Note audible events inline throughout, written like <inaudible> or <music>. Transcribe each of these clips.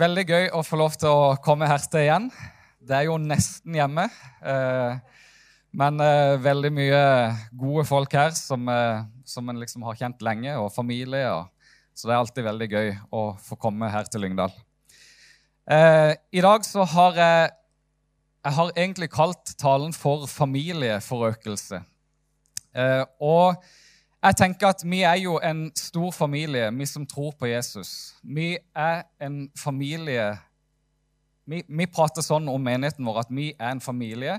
veldig gøy å få lov til å komme her til igjen. Det er jo nesten hjemme. Eh, men eh, veldig mye gode folk her som, eh, som en liksom har kjent lenge, og familie. Og, så det er alltid veldig gøy å få komme her til Lyngdal. I dag så har jeg Jeg har egentlig kalt talen for familieforøkelse. Og jeg tenker at Vi er jo en stor familie, vi som tror på Jesus. Vi er en familie Vi, vi prater sånn om menigheten vår at vi er en familie,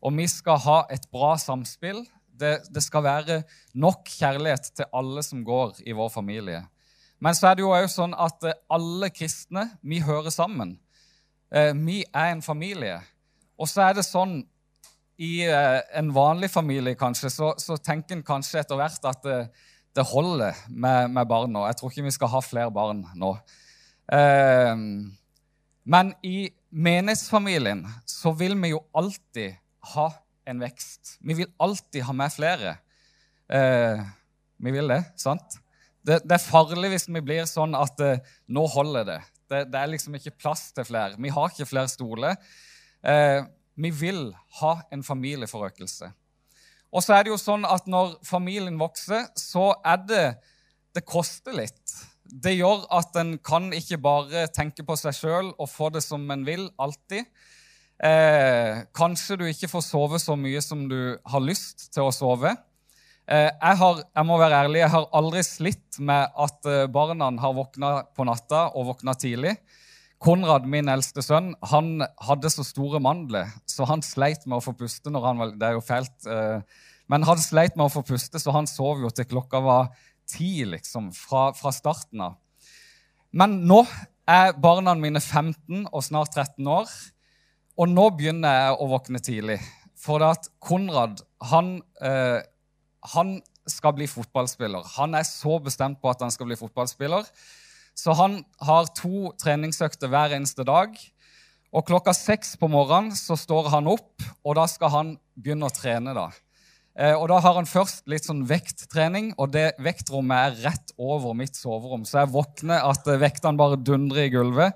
og vi skal ha et bra samspill. Det, det skal være nok kjærlighet til alle som går i vår familie. Men så er det jo òg sånn at eh, alle kristne vi hører sammen. Eh, vi er en familie. Og så er det sånn i eh, en vanlig familie kanskje, så, så tenker en kanskje etter hvert at det, det holder med, med, barn nå. Jeg tror ikke vi skal ha flere barn nå. Eh, men i menighetsfamilien så vil vi jo alltid ha en vekst. Vi vil alltid ha med flere. Eh, vi vil det, sant? Det, det, er farlig hvis vi blir sånn at eh, nå holder det. det. det. er liksom ikke plass til flere. Vi har ikke flere stoler. Vi vil ha en familieforøkelse. Og så er det jo sånn at når familien vokser, så er det Det koster litt. Det gjør at en kan ikke bare tenke på seg sjøl og få det som en vil, alltid. Eh, kanskje du ikke får sove så mye som du har lyst til å sove. Eh, jeg, har, jeg, må være ærlig, jeg har aldri slitt med at eh, barna har våkna på natta og våkna tidlig. Konrad, min eldste sønn, han hadde så store mandler, så han sleit med å få puste når han var Det er jo fælt. Eh, men han sleit med å få puste, så han sov jo til klokka var ti, liksom, fra, fra starten av. Men nå er barna mine 15 og snart 13 år, og nå begynner jeg å våkne tidlig. For at Konrad, han, eh, han skal bli fotballspiller. Han er så bestemt på at han skal bli fotballspiller. Så han har to treningsøkter hver eneste dag. Og klokka seks på morgenen så står han opp, og da skal han begynne å trene. da. Eh, og Da har han først litt sånn vekttrening, og det vektrommet er rett over mitt soverom. Så jeg våkner at eh, vektene bare dundrer i gulvet.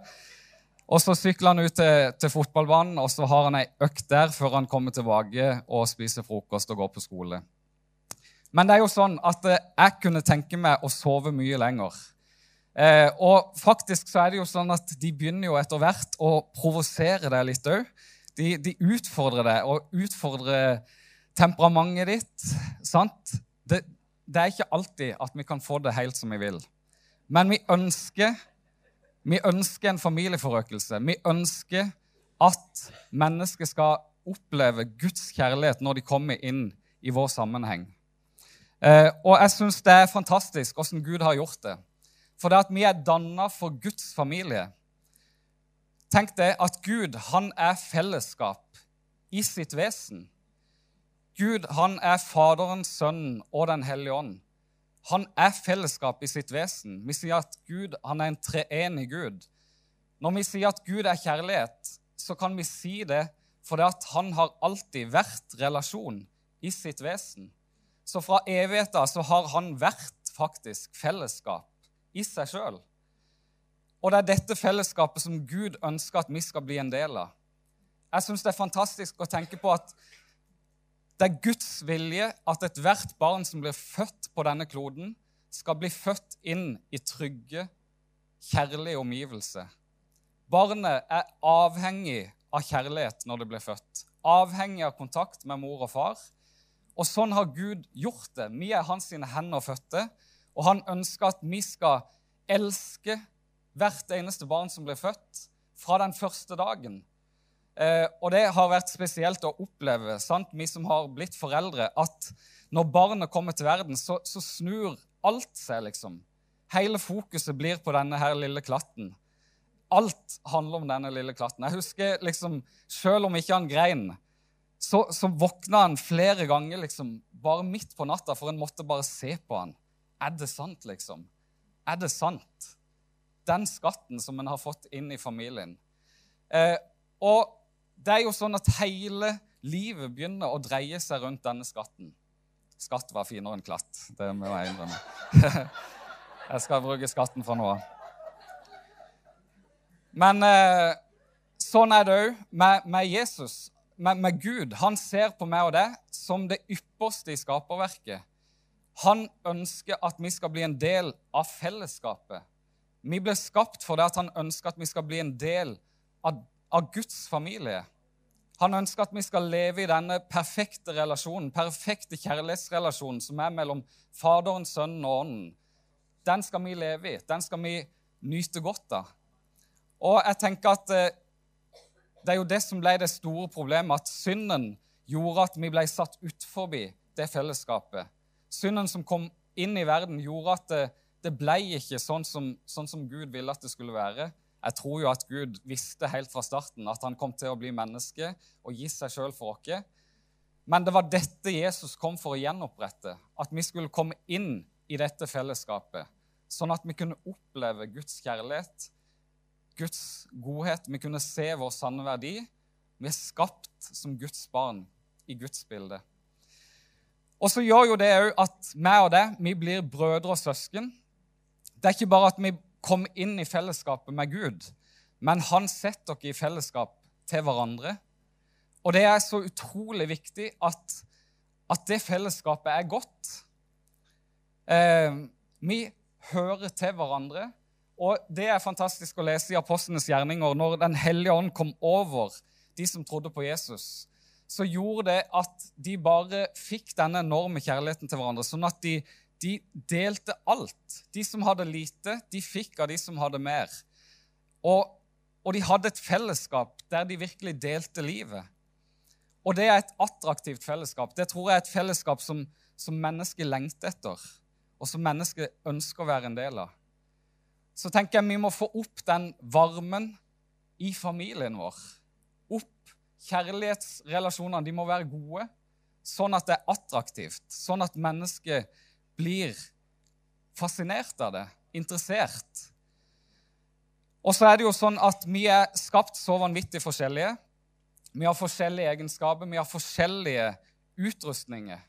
Og Så sykler han ut til, til fotballbanen, og så har han ei økt der før han kommer tilbake og spiser frokost og går på skole. Men det er jo sånn at eh, jeg kunne tenke meg å sove mye lenger. Eh, og faktisk så er det jo sånn at de begynner jo etter hvert å provosere deg litt òg. De, de, utfordrer deg og utfordrer temperamentet ditt. sant? Det, det, er ikke alltid at vi kan få det helt som vi vil. Men vi ønsker, vi ønsker en familieforøkelse. Vi ønsker at mennesker skal oppleve Guds kjærlighet når de kommer inn i vår sammenheng. Eh, og jeg syns det er fantastisk åssen Gud har gjort det. For det at vi er danna for Guds familie. Tenk deg at Gud han er fellesskap i sitt vesen. Gud han er Faderen, Sønnen og Den hellige ånd. Han er fellesskap i sitt vesen. Vi sier at Gud han er en treenig Gud. Når vi sier at Gud er kjærlighet, så kan vi si det fordi at han har alltid vært relasjon i sitt vesen. Så fra evigheten så har han vært faktisk fellesskap i seg sjøl. Og det er dette fellesskapet som Gud ønsker at vi skal bli en del av. Jeg syns det er fantastisk å tenke på at det er Guds vilje at ethvert barn som blir født på denne kloden, skal bli født inn i trygge, kjærlige omgivelser. Barnet er avhengig av kjærlighet når det blir født. Avhengig av kontakt med mor og far. Og sånn har Gud gjort det. Vi er hans sine hender fødte. Og han ønsker at vi skal elske hvert eneste barn som blir født, fra den første dagen. Eh, og det har vært spesielt å oppleve, sant? vi som har blitt foreldre, at når barnet kommer til verden, så, så snur alt seg, liksom. Hele fokuset blir på denne her lille klatten. Alt handler om denne lille klatten. Jeg husker liksom, Selv om ikke han grein, så, så våkna han flere ganger liksom, bare midt på natta, for en måtte bare se på han. Er det sant, liksom? Er det sant? Den skatten som en har fått inn i familien. Eh, og det er jo sånn at hele livet begynner å dreie seg rundt denne skatten. Skatt var finere enn klatt. Det må jeg innrømme. <laughs> jeg skal bruke skatten for noe. Men eh, sånn er det òg med, med, Jesus, med, med, Gud. Han ser på meg og det som det ypperste i skaperverket. Han ønsker at vi skal bli en del av fellesskapet. Vi ble skapt for det at han ønsker at vi skal bli en del av, av Guds familie. Han ønsker at vi skal leve i denne perfekte relasjonen, perfekte kjærlighetsrelasjonen som er mellom Faderen, Sønnen og Ånden. Den skal vi leve i. Den skal vi nyte godt av. Og jeg tenker at eh, det er jo det som ble det store problemet, at synden gjorde at vi ble satt utforbi det fellesskapet. Synden som kom inn i verden, gjorde at det, det ble ikke sånn som, sånn som Gud ville at det skulle være. Jeg tror jo at Gud visste helt fra starten at han kom til å bli menneske og gi seg sjøl for oss. Men det var dette Jesus kom for å gjenopprette. At vi skulle komme inn i dette fellesskapet. Sånn at vi kunne oppleve Guds kjærlighet, Guds godhet. Vi kunne se vår sanne verdi. Vi er skapt som Guds barn i Guds bilde. Og så gjør jo det òg at meg og deg, vi blir brødre og søsken. Det er ikke bare at vi kommer inn i fellesskapet med Gud, men han setter dere i fellesskap til hverandre. Og det er så utrolig viktig at, at det fellesskapet er godt. Eh, vi hører til hverandre. Og det er fantastisk å lese i Apostlenes gjerninger. Når Den hellige ånd kom over de som trodde på Jesus, så gjorde det at de bare fikk denne enorme kjærligheten til hverandre. Sånn at de, de delte alt. De som hadde lite, de fikk av de som hadde mer. Og, og de hadde et fellesskap der de virkelig delte livet. Og det er et attraktivt fellesskap. Det tror jeg er et fellesskap som, som mennesker lengter etter, og som mennesker ønsker å være en del av så tenker jeg vi må få opp den varmen i familien vår. Kjærlighetsrelasjonene. De må være gode, sånn at det er attraktivt. Sånn at mennesket blir fascinert av det, interessert. Og så er det jo sånn at vi er skapt så vanvittig forskjellige. Vi har forskjellige egenskaper, vi har forskjellige utrustninger.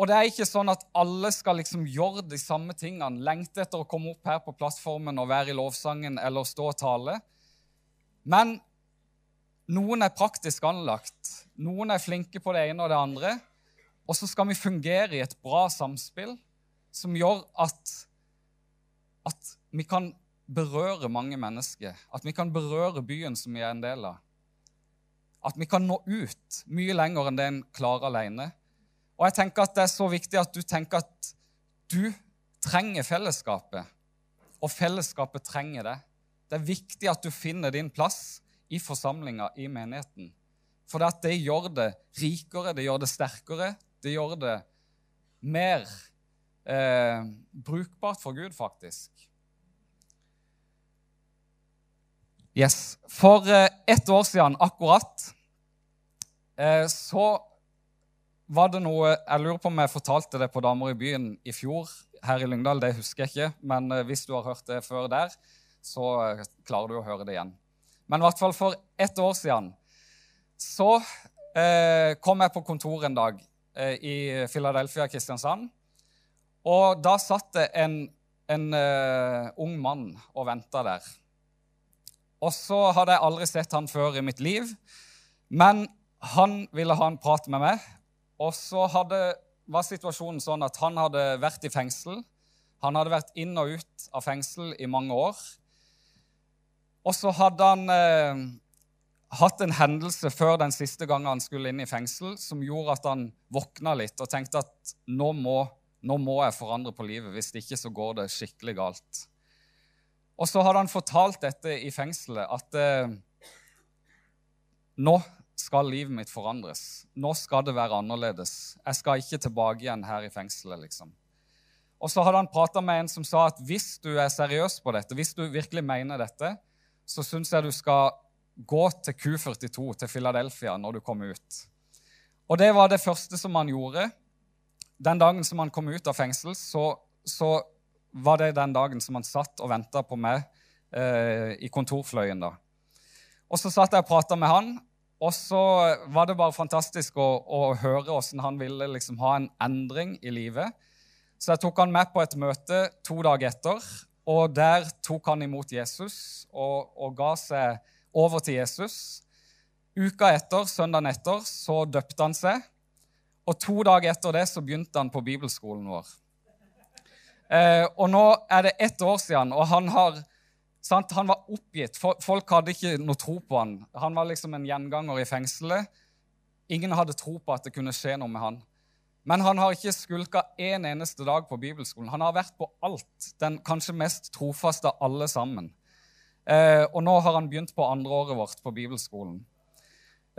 Og det er ikke sånn at alle skal liksom gjøre de samme tingene, lengte etter å komme opp her på plattformen og være i lovsangen eller stå og tale. Men noen er praktisk anlagt, noen er flinke på det ene og det andre. Og så skal vi fungere i et bra samspill som gjør at, at vi kan berøre mange mennesker. At vi kan berøre byen som vi er en del av. At vi kan nå ut mye lenger enn det en klarer alene. Og jeg tenker at det er så viktig at du tenker at du trenger fellesskapet. Og fellesskapet trenger det. Det er viktig at du finner din plass i forsamlinga, i menigheten. For det gjør det rikere, det gjør det sterkere, det gjør det mer eh, brukbart for Gud, faktisk. Yes. For eh, ett år siden akkurat eh, så var det noe Jeg lurer på om jeg fortalte det på Damer i byen i fjor her i Lyngdal. Det husker jeg ikke, men eh, hvis du har hørt det før der, så eh, klarer du å høre det igjen. Men i hvert fall for ett år siden så eh, kom jeg på kontoret en dag eh, i Philadelphia, Kristiansand. Og da satt det en, en uh, ung mann og venta der. Og så hadde jeg aldri sett han før i mitt liv. Men han ville ha en prat med meg, og så hadde, var situasjonen sånn at han hadde vært i fengsel. Han hadde vært inn og ut av fengsel i mange år. Og så hadde han eh, hatt en hendelse før den siste gangen han skulle inn i fengsel, som gjorde at han våkna litt og tenkte at nå må, nå må jeg forandre på livet. Hvis ikke så går det skikkelig galt. Og så hadde han fortalt dette i fengselet, at eh, nå skal livet mitt forandres. Nå skal det være annerledes. Jeg skal ikke tilbake igjen her i fengselet. liksom. Og så hadde han prata med en som sa at hvis du er seriøs på dette, hvis du virkelig mener dette, så syns jeg du skal gå til Q42, til Philadelphia, når du kommer ut. Og det var det første som han gjorde. Den dagen som han kom ut av fengsel, så, så var det den dagen som han satt og venta på meg eh, i kontorfløyen. da. Og så satt jeg og prata med han, og så var det bare fantastisk å, å høre hvordan han ville liksom ha en endring i livet. Så jeg tok han med på et møte to dager etter. Og der tok han imot Jesus og, og ga seg over til Jesus. Uka etter, søndagen etter, så døpte han seg. Og to dager etter det så begynte han på bibelskolen vår. Eh, og nå er det ett år siden, og han, har, sant, han var oppgitt. Folk hadde ikke noe tro på han. Han var liksom en gjenganger i fengselet. Ingen hadde tro på at det kunne skje noe med han. Men han har ikke skulka en eneste dag på bibelskolen. Han har vært på alt. Den kanskje mest trofaste av alle sammen. Eh, og nå har han begynt på andreåret vårt på bibelskolen.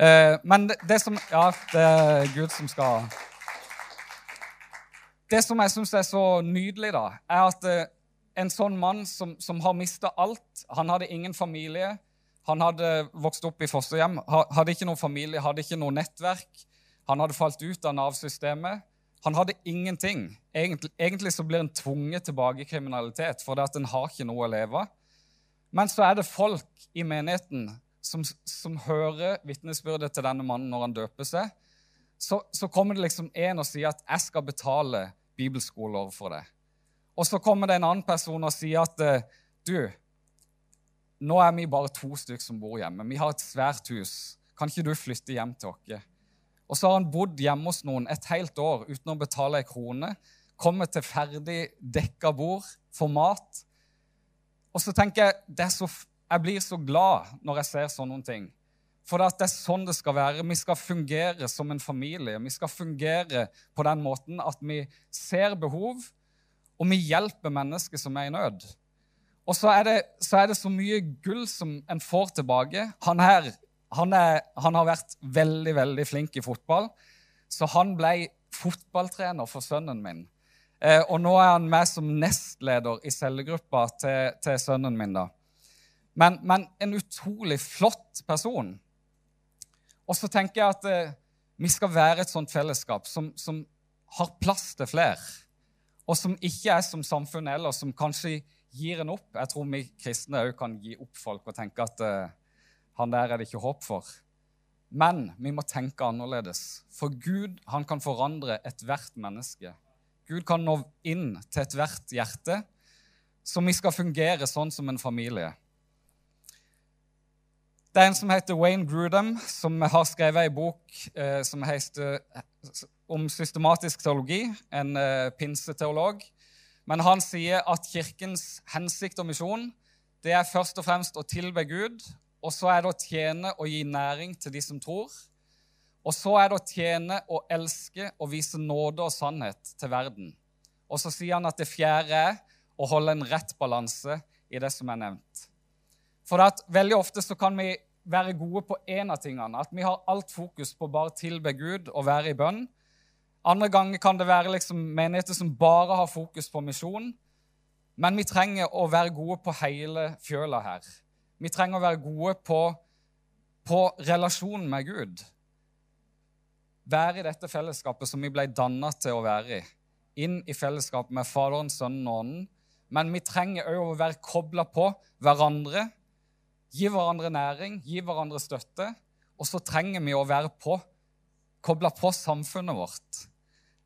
Eh, men det, det, som Ja, det er Gud som skal Det som jeg syns er så nydelig, da, er at eh, en sånn mann som, som har mista alt Han hadde ingen familie. Han hadde vokst opp i fosterhjem, hadde ikke noen familie, hadde ikke noe nettverk. Han hadde falt ut av Nav-systemet. Han hadde ingenting. Egentlig, egentlig, så blir han tvunget tilbake i kriminalitet, for det at en har ikke noe å leve av. Men så er det folk i menigheten som, som hører vitnesbyrdet til denne mannen når han døper seg. Så, så, kommer det liksom en og sier at 'jeg skal betale bibelskoler for det'. Og så kommer det en annen person og sier at eh, 'du, nå er vi bare to stykker som bor hjemme. Vi har et svært hus. Kan ikke du flytte hjem til oss?' Og så har han bodd hjemme hos noen et helt år uten å betale ei krone. Kommet til ferdig dekka bord, får mat. Og så tenker jeg så, jeg blir så glad når jeg ser sånne ting. For det er sånn det skal være. Vi skal fungere som en familie. Vi skal fungere på den måten at vi ser behov, og vi hjelper mennesker som er i nød. Og så er det så, er det så mye gull som en får tilbake. Han her han, er, han, har vært veldig veldig flink i fotball, så han ble fotballtrener for sønnen min. Eh, og nå er han med som nestleder i cellegruppa til, til sønnen min. da. Men, men, en utrolig flott person. Og så tenker jeg at eh, vi skal være et sånt fellesskap som, som har plass til flere. Og som ikke er som samfunnet ellers, som kanskje gir en opp. Jeg tror vi kristne òg kan gi opp folk og tenke at eh, han der er det ikke håp for. Men vi må tenke annerledes. For Gud han kan forandre ethvert menneske. Gud kan nå inn til ethvert hjerte, så vi skal fungere sånn som en familie. Det er en som heter Wayne Grudem, som har skrevet ei bok eh, som heter, om systematisk teologi, en eh, pinseteolog. Men han sier at kirkens hensikt og misjon det er først og fremst å tilbe Gud og så er det å tjene og gi næring til de som tror. Og så er det å tjene og elske og vise nåde og sannhet til verden. Og så sier han at det fjerde er å holde en rett balanse i det som er nevnt. For at veldig ofte så kan vi være gode på én av tingene. At vi har alt fokus på bare tilbe Gud og være i bønn. Andre ganger kan det være liksom menigheter som bare har fokus på misjon. Men vi trenger å være gode på hele fjøla her. Vi trenger å være gode på, på relasjonen med Gud. Være i dette fellesskapet som vi ble dannet til å være i. Inn i fellesskapet med Faderen, Sønnen og Ånden. Men vi trenger òg å være kobla på hverandre. Gi hverandre næring, gi hverandre støtte. Og så trenger vi å være på, kobla på samfunnet vårt.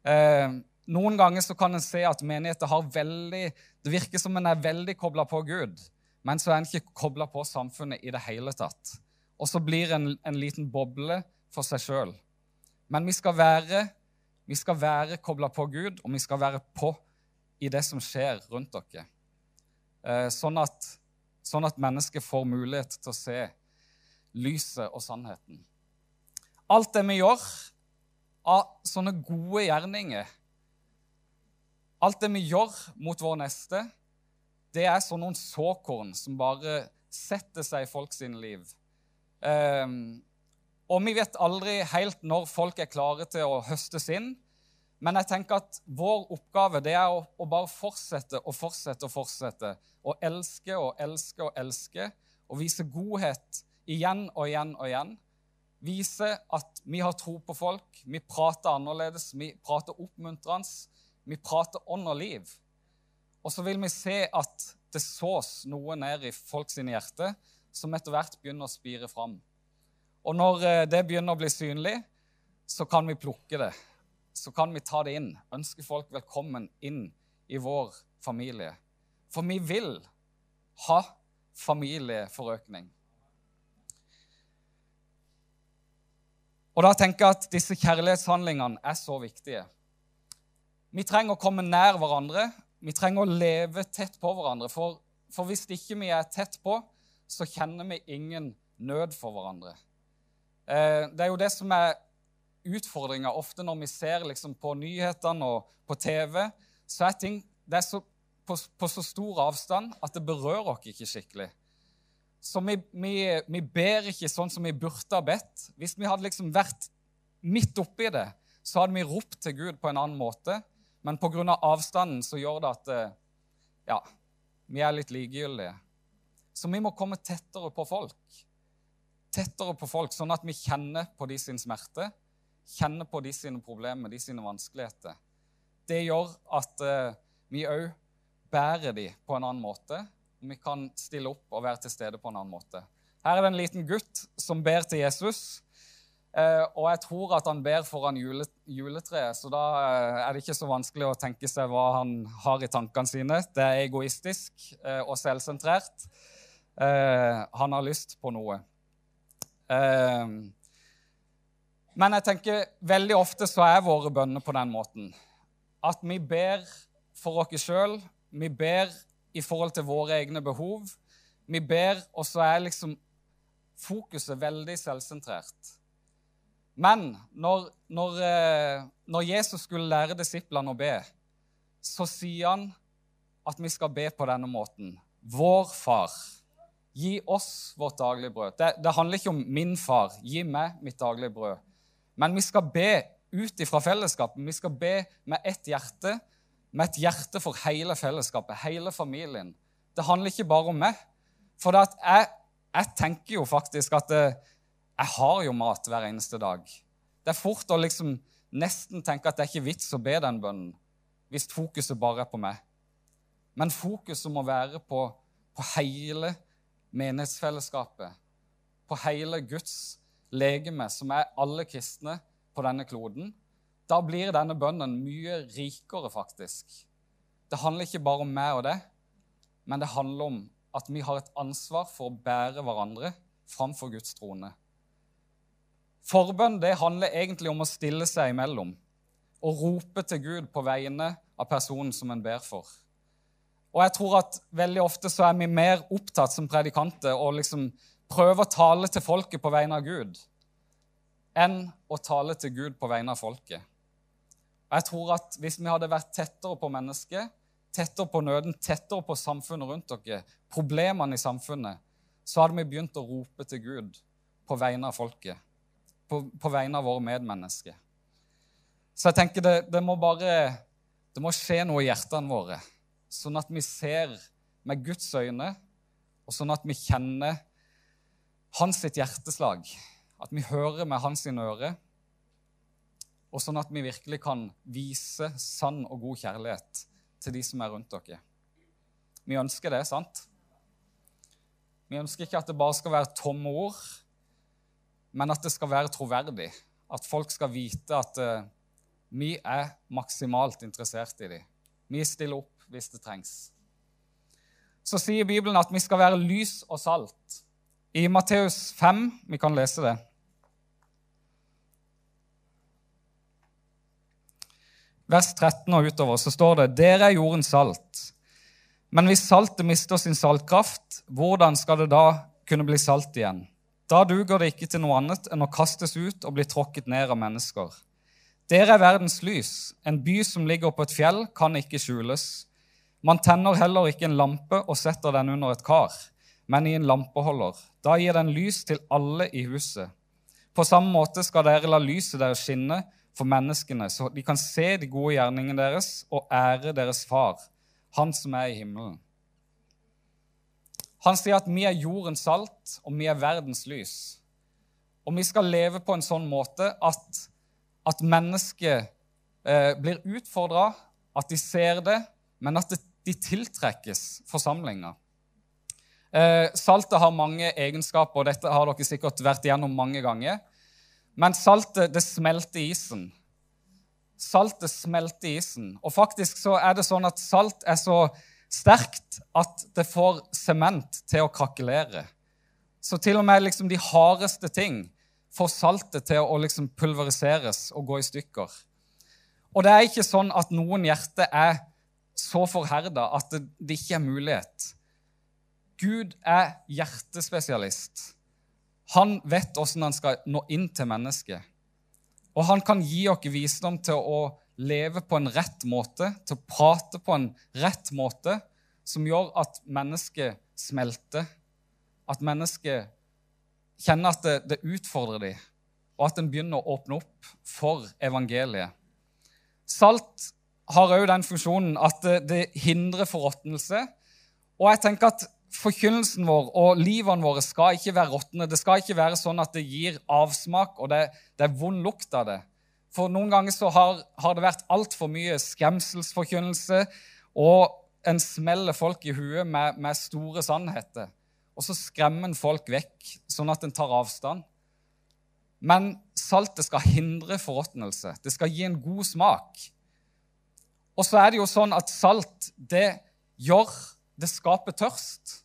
Eh, noen ganger så kan en se at menigheter har veldig Det virker som en er veldig kobla på Gud men så er en ikke kobla på samfunnet i det hele tatt. Og så blir en en liten boble for seg sjøl. Men vi skal være, vi være kobla på Gud, og vi skal være på i det som skjer rundt dere. Eh, sånn at, sånn at mennesket får mulighet til å se lyset og sannheten. Alt det vi gjør av sånne gode gjerninger, alt det vi gjør mot vår neste, det er sånn noen såkorn som bare setter seg i folk sine liv. Um, og vi vet aldri helt når folk er klare til å høstes inn. Men jeg tenker at vår oppgave det er å, å bare fortsette og fortsette og fortsette. Å elske og elske og elske og vise godhet igjen og igjen og igjen. Vise at vi har tro på folk, vi prater annerledes, vi prater oppmuntrende. Vi prater ånd og liv. Og så vil vi se at det sås noe ned i folks hjerte som etter hvert begynner å spire fram. Og når eh, det begynner å bli synlig, så kan vi plukke det. Så kan vi ta det inn. Ønske folk velkommen inn i vår familie. For vi vil ha familieforøkning. Og da tenker jeg at disse kjærlighetshandlingene er så viktige. Vi trenger å komme nær hverandre. Vi trenger å leve tett på hverandre. For, for hvis ikke vi er tett på, så kjenner vi ingen nød for hverandre. Eh, det er jo det som er utfordringa ofte når vi ser liksom, på nyhetene og på TV. Så er ting det er så, på, på, så stor avstand at det berører oss ikke skikkelig. Så vi, vi, vi, ber ikke sånn som vi burde ha bedt. Hvis vi hadde liksom vært midt oppi det, så hadde vi ropt til Gud på en annen måte. Men pga. avstanden så gjør det at eh, ja, vi er litt likegyldige. Så vi må komme tettere på folk. Tettere på folk, Sånn at vi kjenner på de sin smerte, kjenner på de sine problemer, de sine vanskeligheter. Det gjør at uh, vi òg bærer de på en annen måte, vi kan stille opp og være til stede på en annen måte. Her er det en liten gutt som ber til Jesus. Eh, og jeg tror at han ber foran jule, juletreet, så da eh, er det ikke så vanskelig å tenke seg hva han har i tankene sine. Det er egoistisk eh, og selvsentrert. Han har lyst på noe. Men jeg tenker veldig ofte så er våre bønner på den måten. At vi ber for oss sjøl. Vi ber i forhold til våre egne behov. Vi ber, og så er liksom fokuset veldig selvsentrert. Men når, når, eh, når, Jesus skulle lære disiplene å be, så sier han at vi skal be på denne måten. Vår far, gi oss vårt daglige brød. Det, det handler ikke om min far, gi meg mitt daglige brød. Men vi skal be ut ifra fellesskapet. Vi skal be med ett hjerte med et hjerte for hele fellesskapet, hele familien. Det handler ikke bare om meg. For jeg, jeg, tenker jo faktisk at eh, jeg har jo mat hver eneste dag. Det er fort å liksom nesten tenke at det er ikke vits å be den bønnen hvis fokuset bare er på meg. Men fokuset må være på, på hele menighetsfellesskapet, på hele Guds legeme, som er alle kristne på denne kloden da blir denne bønnen mye rikere, faktisk. Det handler ikke bare om meg og det, men det handler om at vi har et ansvar for å bære hverandre framfor Guds trone. Forbønn det handler egentlig om å stille seg imellom og rope til Gud på vegne av personen som en ber for. Og jeg tror at veldig ofte så er vi mer opptatt som predikanter og liksom prøver å tale til folket på vegne av Gud enn å tale til Gud på vegne av folket. Og jeg tror at Hvis vi hadde vært tettere på mennesket, tettere på nøden, tettere på samfunnet rundt dere, problemene i samfunnet, så hadde vi begynt å rope til Gud på vegne av folket, på, på vegne av våre medmennesker. Så jeg tenker det, det, må bare det må skje noe i hjertene våre, sånn at vi ser med Guds øyne, og sånn at vi kjenner hans sitt hjerteslag. At vi hører med hans øre, og sånn at vi virkelig kan vise sann og god kjærlighet til de som er rundt dere. Vi ønsker det, sant? Vi ønsker ikke at det bare skal være tomme ord, men at det skal være troverdig. At folk skal vite at uh, vi er maksimalt interessert i dem. Vi stiller opp hvis det trengs. Så sier Bibelen at vi skal være lys og salt. I Matteus 5, vi kan lese det, vers 13 og utover, så står det Dere er jordens salt. Men hvis saltet mister sin saltkraft, hvordan skal det da kunne bli salt igjen? Da duger det ikke til noe annet enn å kastes ut og bli tråkket ned av mennesker. Dere er verdens lys. En by som ligger på et fjell, kan ikke skjules. Man tenner heller ikke en lampe og setter den under et kar, men i en lampeholder. Da gir den lys til alle i huset. På samme måte skal dere la lyset deres skinne for menneskene, så de kan se de gode gjerningene deres og ære deres far, han som er i himmelen. Han sier at vi er jordens salt, og vi er verdens lys. Og vi skal leve på en sånn måte at, at mennesket eh, blir utfordra, at de ser det, men at det, de tiltrekkes forsamlinga. Eh, saltet har mange egenskaper, og dette har dere sikkert vært igjennom mange ganger. Men saltet, det smelter isen. Saltet smelter isen. Og faktisk så er det sånn at salt er så sterkt at det får sement til å krakelere. Så til og med liksom de hardeste ting får saltet til å liksom pulveriseres og gå i stykker. Og det er ikke sånn at noen hjerter er så forherda at det, det ikke er mulighet. Gud er hjertespesialist. Han vet åssen han skal nå inn til mennesket. Og han kan gi oss visdom til å leve på en rett måte, til å prate på en rett måte, som gjør at mennesket smelter. At mennesket kjenner at det, det utfordrer dem, og at en begynner å åpne opp for evangeliet. Salt har òg den funksjonen at det, det hindrer forråtnelse. Og jeg tenker at forkynnelsen vår og livene våre skal ikke være råtne. Det skal ikke være sånn at det gir avsmak, og det, det er vond lukt av det. For noen ganger så har, har det vært altfor mye skremselsforkynnelse, og en smeller folk i huet med, med store sannheter. Og så skremmer en folk vekk, sånn at en tar avstand. Men saltet skal hindre forråtnelse. Det skal gi en god smak. Og så er det jo sånn at salt, det gjør Det skaper tørst.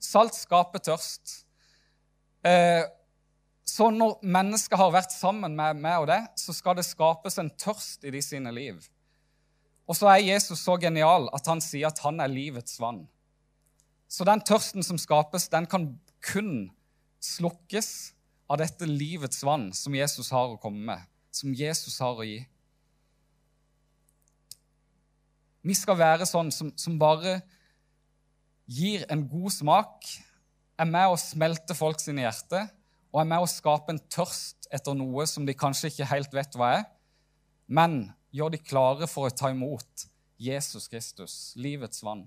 Salt skaper tørst. Eh, så når mennesker har vært sammen med meg og det, så skal det skapes en tørst i de sine liv. Og så er Jesus så genial at han sier at han er livets vann. Så den tørsten som skapes, den kan kun slukkes av dette livets vann som Jesus har å komme med, som Jesus har å gi. Vi skal være sånn som, som bare gir en god smak, er med å smelte folk sine hjerter og er med å skape en tørst etter noe som de kanskje ikke helt vet hva er, men gjør de klare for å ta imot Jesus Kristus, livets vann.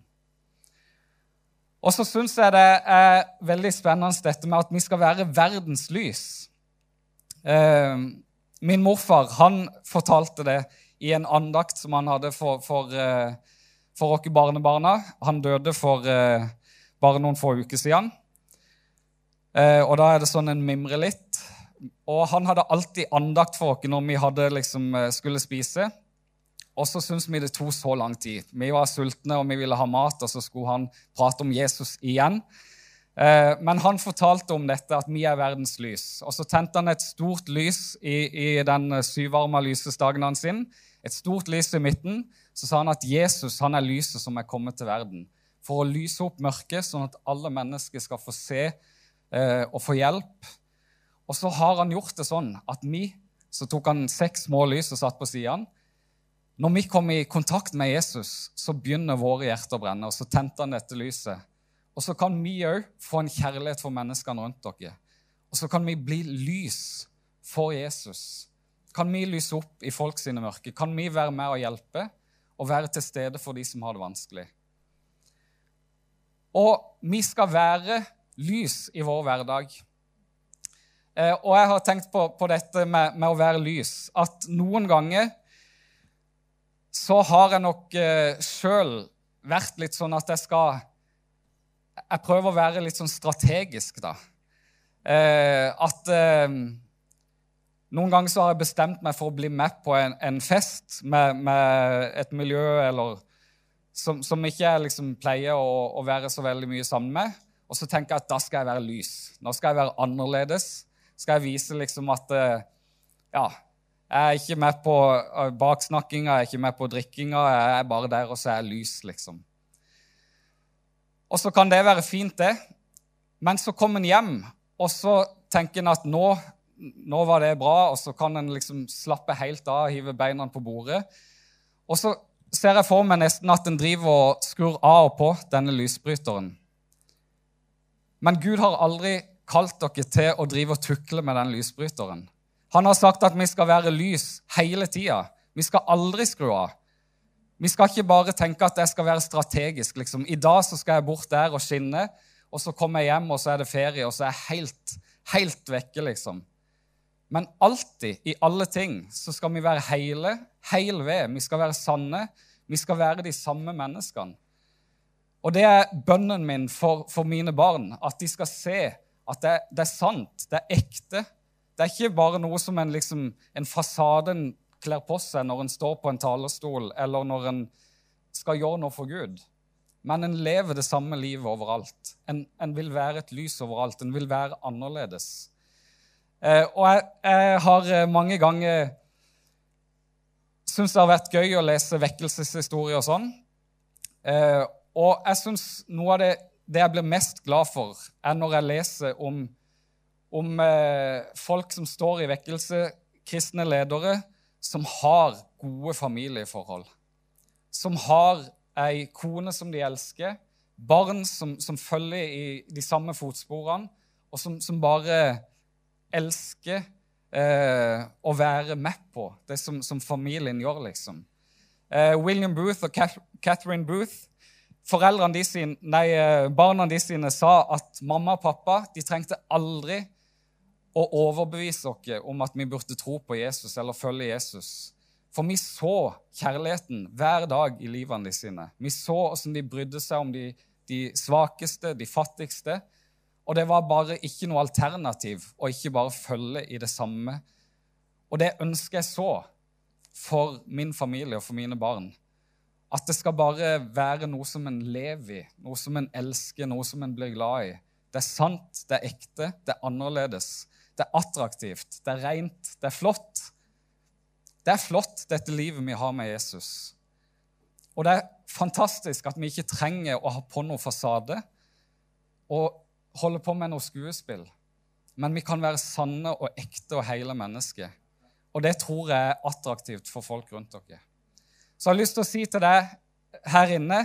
Og så syns jeg det er veldig spennende dette med at vi skal være verdens lys. Eh, min morfar han fortalte det i en andakt som han hadde for, for, eh, for oss barnebarna. Han døde for eh, bare noen få uker siden. Eh, og da er det sånn en mimrer litt. Og han hadde alltid andakt for oss når vi hadde, liksom, eh, skulle spise. Og så syntes vi det tok så lang tid. Vi var sultne og vi ville ha mat, og så skulle han prate om Jesus igjen. Eh, men han fortalte om dette, at vi er verdens lys. Og så tente han et stort lys i, i den syvarma lysestagen hans. Et stort lys i midten. Så sa han at Jesus han er lyset som er kommet til verden. For å lyse opp mørket, sånn at alle mennesker skal få se og få hjelp. Og så har han gjort det sånn at vi Så tok han seks små lys og satt på sidene. Når vi kom i kontakt med Jesus, så begynner våre hjerter å brenne. og Så tente han dette lyset. Og så kan vi òg få en kjærlighet for menneskene rundt dere. Og så kan vi bli lys for Jesus. Kan vi lyse opp i folk sine mørke? Kan vi være med og hjelpe og være til stede for de som har det vanskelig? Og vi skal være lys i vår hverdag. Eh, og jeg har tenkt på, på dette med, med, å være lys, at noen ganger så har jeg nok eh, sjøl vært litt sånn at jeg skal Jeg prøver å være litt sånn strategisk, da. Eh, at eh, noen ganger så har jeg bestemt meg for å bli med på en, en fest med, med, et miljø eller som, som ikke jeg liksom pleier å, å, være så veldig mye sammen med. Og så tenker jeg at da skal jeg være lys. Nå skal jeg være annerledes. Skal jeg vise liksom at eh, ja, jeg er ikke med på eh, baksnakkinga, jeg er ikke med på drikkinga. Jeg er bare der, og så er jeg lys, liksom. Og så kan det være fint, det. Men så kommer en hjem, og så tenker en at nå, nå var det bra, og så kan en liksom slappe helt av, hive beina på bordet. Og så ser jeg for meg nesten at en driver og skrur av og på denne lysbryteren. Men Gud har aldri kalt dere til å drive og tukle med den lysbryteren. Han har sagt at vi skal være lys hele tida. Vi skal aldri skru av. Vi skal ikke bare tenke at det skal være strategisk. Liksom. I dag så skal jeg bort der og skinne, og så kommer jeg hjem, og så er det ferie, og så er jeg helt, helt vekke, liksom. Men alltid, i alle ting, så skal vi være hele, hel ved. Vi skal være sanne. Vi skal være de samme menneskene. Og det er bønnen min for, for mine barn, at de skal se at det, det er sant, det er ekte, det er ikke bare noe som en, liksom, en fasade en kler på seg når en står på en talerstol, eller når en skal gjøre noe for Gud. men en lever det samme livet overalt. En, en vil være et lys overalt. En vil være annerledes. Eh, og jeg, jeg, har eh, mange ganger syntes det har vært gøy å lese vekkelseshistorie og sånn. Eh, og jeg syns noe av det, det, jeg blir mest glad for, er når jeg leser om, om eh, folk som står i vekkelse, kristne ledere, som har gode familieforhold. Som har ei kone som de elsker, barn som, som følger i de samme fotsporene, og som, som bare elsker eh, å være med på det som, som familien gjør, liksom. Eh, William Booth og Catherine Booth foreldrene de sine, nei, eh, Barna de sine sa at mamma og pappa de trengte aldri å overbevise oss om at vi burde tro på Jesus eller følge Jesus. For vi så kjærligheten hver dag i livene de sine. Vi så hvordan de brydde seg om de, de svakeste, de fattigste. Og det var bare ikke noe alternativ å ikke bare følge i det samme. Og det ønsket jeg så for min familie og for mine barn. At det skal bare være noe som en lever i, noe som en elsker, noe som en blir glad i. Det er sant, det er ekte, det er annerledes. Det er attraktivt, det er rent, det er flott. Det er flott, dette livet vi har med Jesus. Og det er fantastisk at vi ikke trenger å ha på noe fasade og holde på med noe skuespill. Men vi kan være sanne og ekte og hele mennesker. Og det tror jeg er attraktivt for folk rundt dere. Så jeg har lyst til å si til deg her inne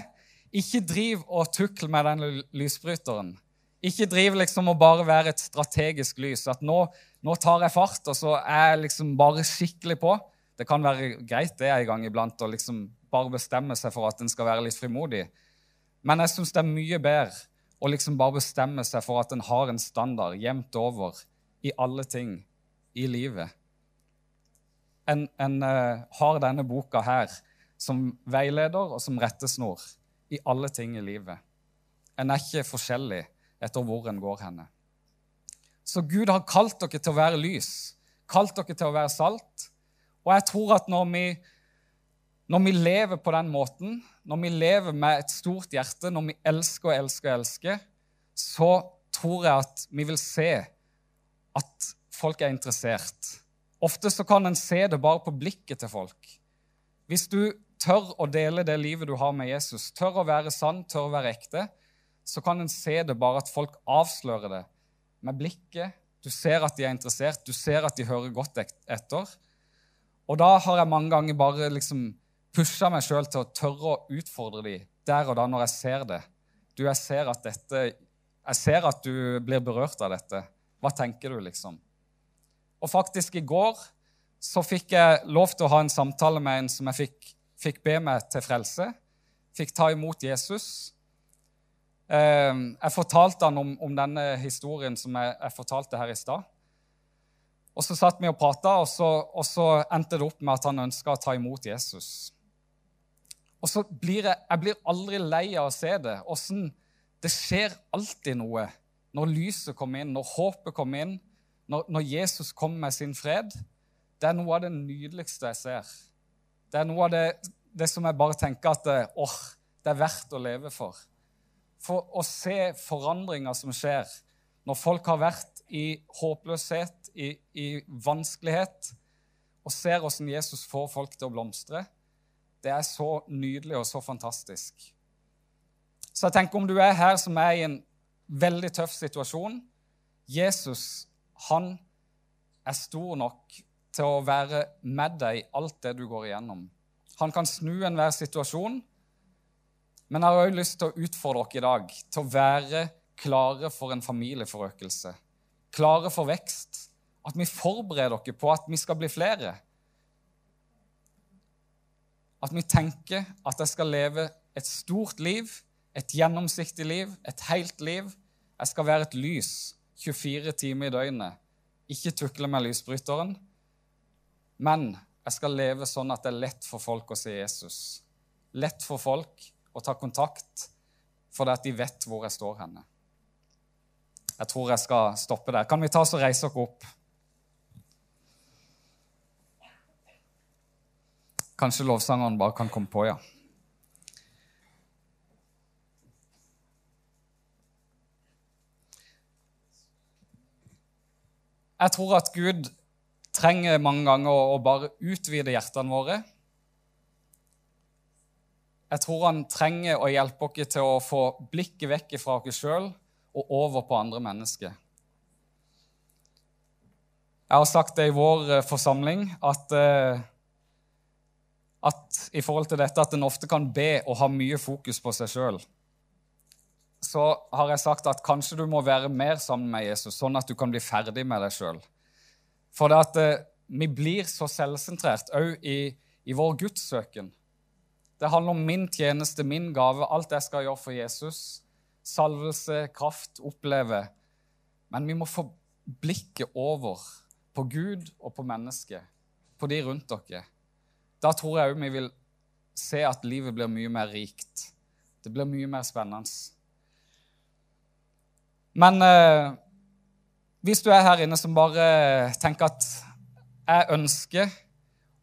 ikke driv og tukl med den lysbryteren. Ikke driv liksom og bare være et strategisk lys. At nå, nå tar jeg fart, og så er jeg liksom bare skikkelig på. Det kan være greit det en gang iblant å liksom bare bestemme seg for at en skal være litt frimodig. Men jeg syns det er mye bedre å liksom bare bestemme seg for at en har en standard jevnt over i alle ting i livet. En, en uh, har denne boka her som veileder og som rettesnor i alle ting i livet. En er ikke forskjellig etter hvor en går henne. Så Gud har kalt dere til å være lys, kalt dere til å være salt. Og jeg tror at når vi, når vi lever på den måten, når vi lever med et stort hjerte, når vi elsker og elsker og elsker, så tror jeg at vi vil se at folk er interessert. Ofte så kan en se det bare på blikket til folk. Hvis du tør å dele det livet du har med Jesus, tør å være sann, tør å være ekte, så kan en se det bare at folk avslører det med blikket. Du ser at de er interessert, du ser at de hører godt etter. Og da har jeg mange ganger bare liksom pusha meg sjøl til å tørre å utfordre dem der og da når jeg ser det. Du, jeg ser at dette Jeg ser at du blir berørt av dette. Hva tenker du, liksom? Og faktisk i går så fikk jeg lov til å ha en samtale med en som jeg fikk, fikk be meg til frelse. Fikk ta imot Jesus. Ehm, jeg fortalte han om, om denne historien som jeg, jeg fortalte her i stad. Og Så satt vi og prata, og, og, så endte det opp med at han ønska å ta imot Jesus. Og så blir jeg, jeg blir aldri lei av å se det. Åssen det skjer alltid noe når lyset kommer inn, når håpet kommer inn, når, når, Jesus kommer med sin fred. Det er noe av det nydeligste jeg ser. Det er noe av det, det som jeg bare tenker at åh, det er verdt å leve for. For å se forandringer som skjer når folk har vært i håpløshet, i, i vanskelighet, og ser hvordan Jesus får folk til å blomstre, det er så nydelig og så fantastisk. Så jeg tenker om du er her som er i en veldig tøff situasjon Jesus, han er stor nok til å være med deg i alt det du går igjennom. Han kan snu enhver situasjon, men jeg har også lyst til å utfordre dere i dag til å være klare for en familieforøkelse, klare for vekst, at vi forbereder dere på at vi skal bli flere. At vi tenker at jeg skal leve et stort liv, et gjennomsiktig liv, et helt liv. Jeg skal være et lys 24 timer i døgnet. Ikke tukle med lysbryteren. Men jeg skal leve sånn at det er lett for folk å se Jesus. Lett for folk å ta kontakt, fordi at de vet hvor jeg står henne. Jeg tror jeg skal stoppe der. Kan vi ta oss og reise oss opp? Kanskje lovsangeren bare kan komme på, ja. Jeg tror at Gud trenger mange ganger å bare utvide hjertene våre. Jeg tror han trenger å hjelpe oss til å få blikket vekk fra oss sjøl og over på andre mennesker. Jeg har sagt det i vår eh, forsamling at, eh, at i forhold til dette at en ofte kan be og ha mye fokus på seg sjøl, så har jeg sagt at kanskje du må være mer sammen med Jesus, sånn at du kan bli ferdig med deg sjøl. For det at eh, vi blir så selvsentrert òg i, i vår gudssøken. Det handler om min tjeneste, min gave, alt jeg skal gjøre for Jesus. Salvelse, kraft, oppleve. Men vi må få blikket over på Gud og på mennesket, på de rundt dere. Da tror jeg òg vi vil se at livet blir mye mer rikt. Det blir mye mer spennende. Men eh, hvis du er her inne som bare tenker at jeg ønsker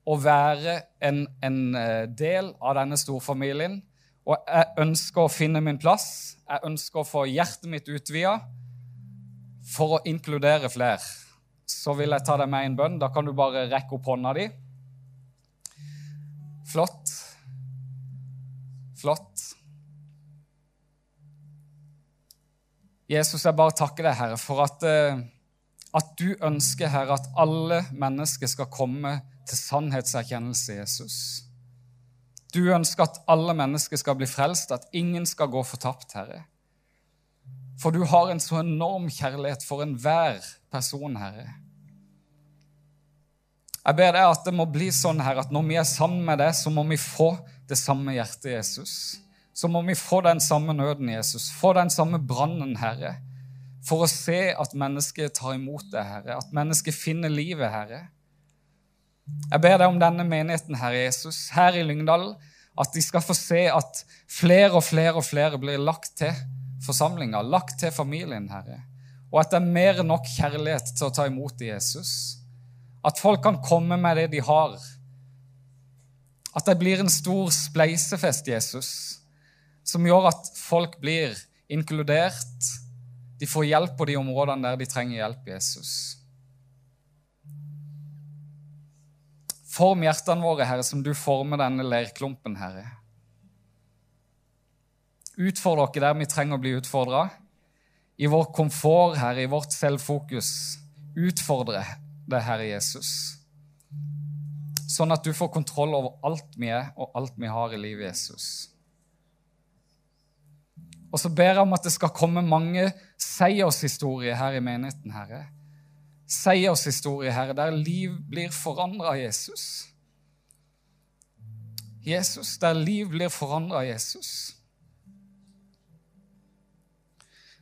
å være en, en eh, del av denne storfamilien, og jeg ønsker å finne min plass, jeg ønsker å få hjertet mitt utvida for å inkludere flere så vil jeg ta deg med i en bønn. Da kan du bare rekke opp hånda di. Flott. Flott. Jesus, jeg bare takker deg, Herre, for at, eh, at du ønsker, Herre, at alle mennesker skal komme til sannhetserkjennelse, i Jesus. Du ønsker at alle mennesker skal bli frelst, at ingen skal gå fortapt, Herre. For du har en så enorm kjærlighet for enhver person, Herre. Jeg ber deg at det må bli sånn her at når vi er sammen med deg, så må vi få det samme hjertet, Jesus. Så må vi få den samme nøden, Jesus. Få den samme brannen, Herre. For å se at mennesket tar imot deg, Herre. At mennesket finner livet, Herre. Jeg ber deg om denne menigheten, Herre Jesus, her i Lyngdal, at de skal få se at flere og flere og flere blir lagt til forsamlinga, lagt til familien, Herre. Og at det er mer enn nok kjærlighet til å ta imot Jesus. At folk kan komme med det de har. At det blir en stor spleisefest, Jesus, som gjør at folk blir inkludert. De får hjelp på de områdene der de trenger hjelp, Jesus. Form hjertene våre, Herre, som du former denne leirklumpen, Herre. Utfordre dere der vi trenger å bli utfordra. I vår komfort, Herre, i vårt selvfokus. Utfordre det, Herre Jesus. Sånn at du får kontroll over alt vi er, og alt vi har i livet, Jesus. Og så ber jeg om at det skal komme mange seiershistorier her i menigheten, Herre. Seiershistorier, Herre, der liv blir forandra av Jesus. Jesus, der liv blir forandra av Jesus.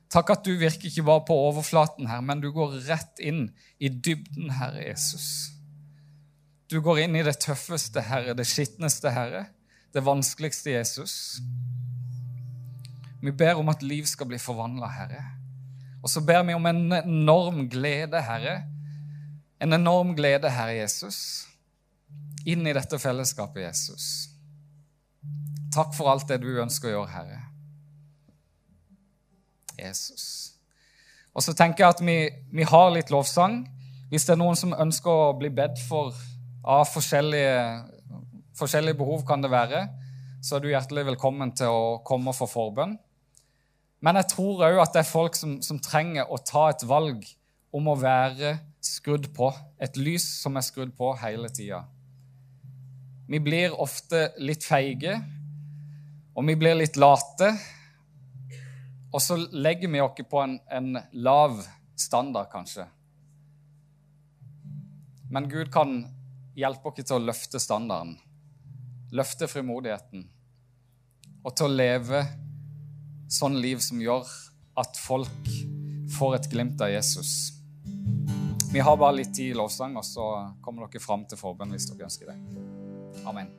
Takk at du virker ikke bare på overflaten, her, men du går rett inn i dybden, Herre Jesus. Du går inn i det tøffeste, Herre, det skitneste, Herre, det vanskeligste, Jesus. Vi ber om at liv skal bli forvandla, Herre. Og så ber vi om en enorm glede, Herre. En enorm glede, Herre Jesus, inn i dette fellesskapet, Jesus. Takk for alt det du ønsker å gjøre, Herre. Jesus. Og så tenker jeg at vi, vi, har litt lovsang. Hvis det er noen som ønsker å bli bedt for av forskjellige, forskjellige behov, kan det være, så er du hjertelig velkommen til å komme og få forbønn. Men jeg tror òg at det er folk som, som, trenger å ta et valg om å være skrudd på. Et lys som er skrudd på hele tida. Vi blir ofte litt feige, og vi blir litt late. Og så legger vi oss på en, en lav standard, kanskje. Men Gud kan hjelpe oss til å løfte standarden, løfte frimodigheten, og til å leve sånn liv som gjør at folk får et glimt av Jesus. Vi har bare litt tid i lovsang, og så kommer dere fram til forbønn hvis dere ønsker det. Amen.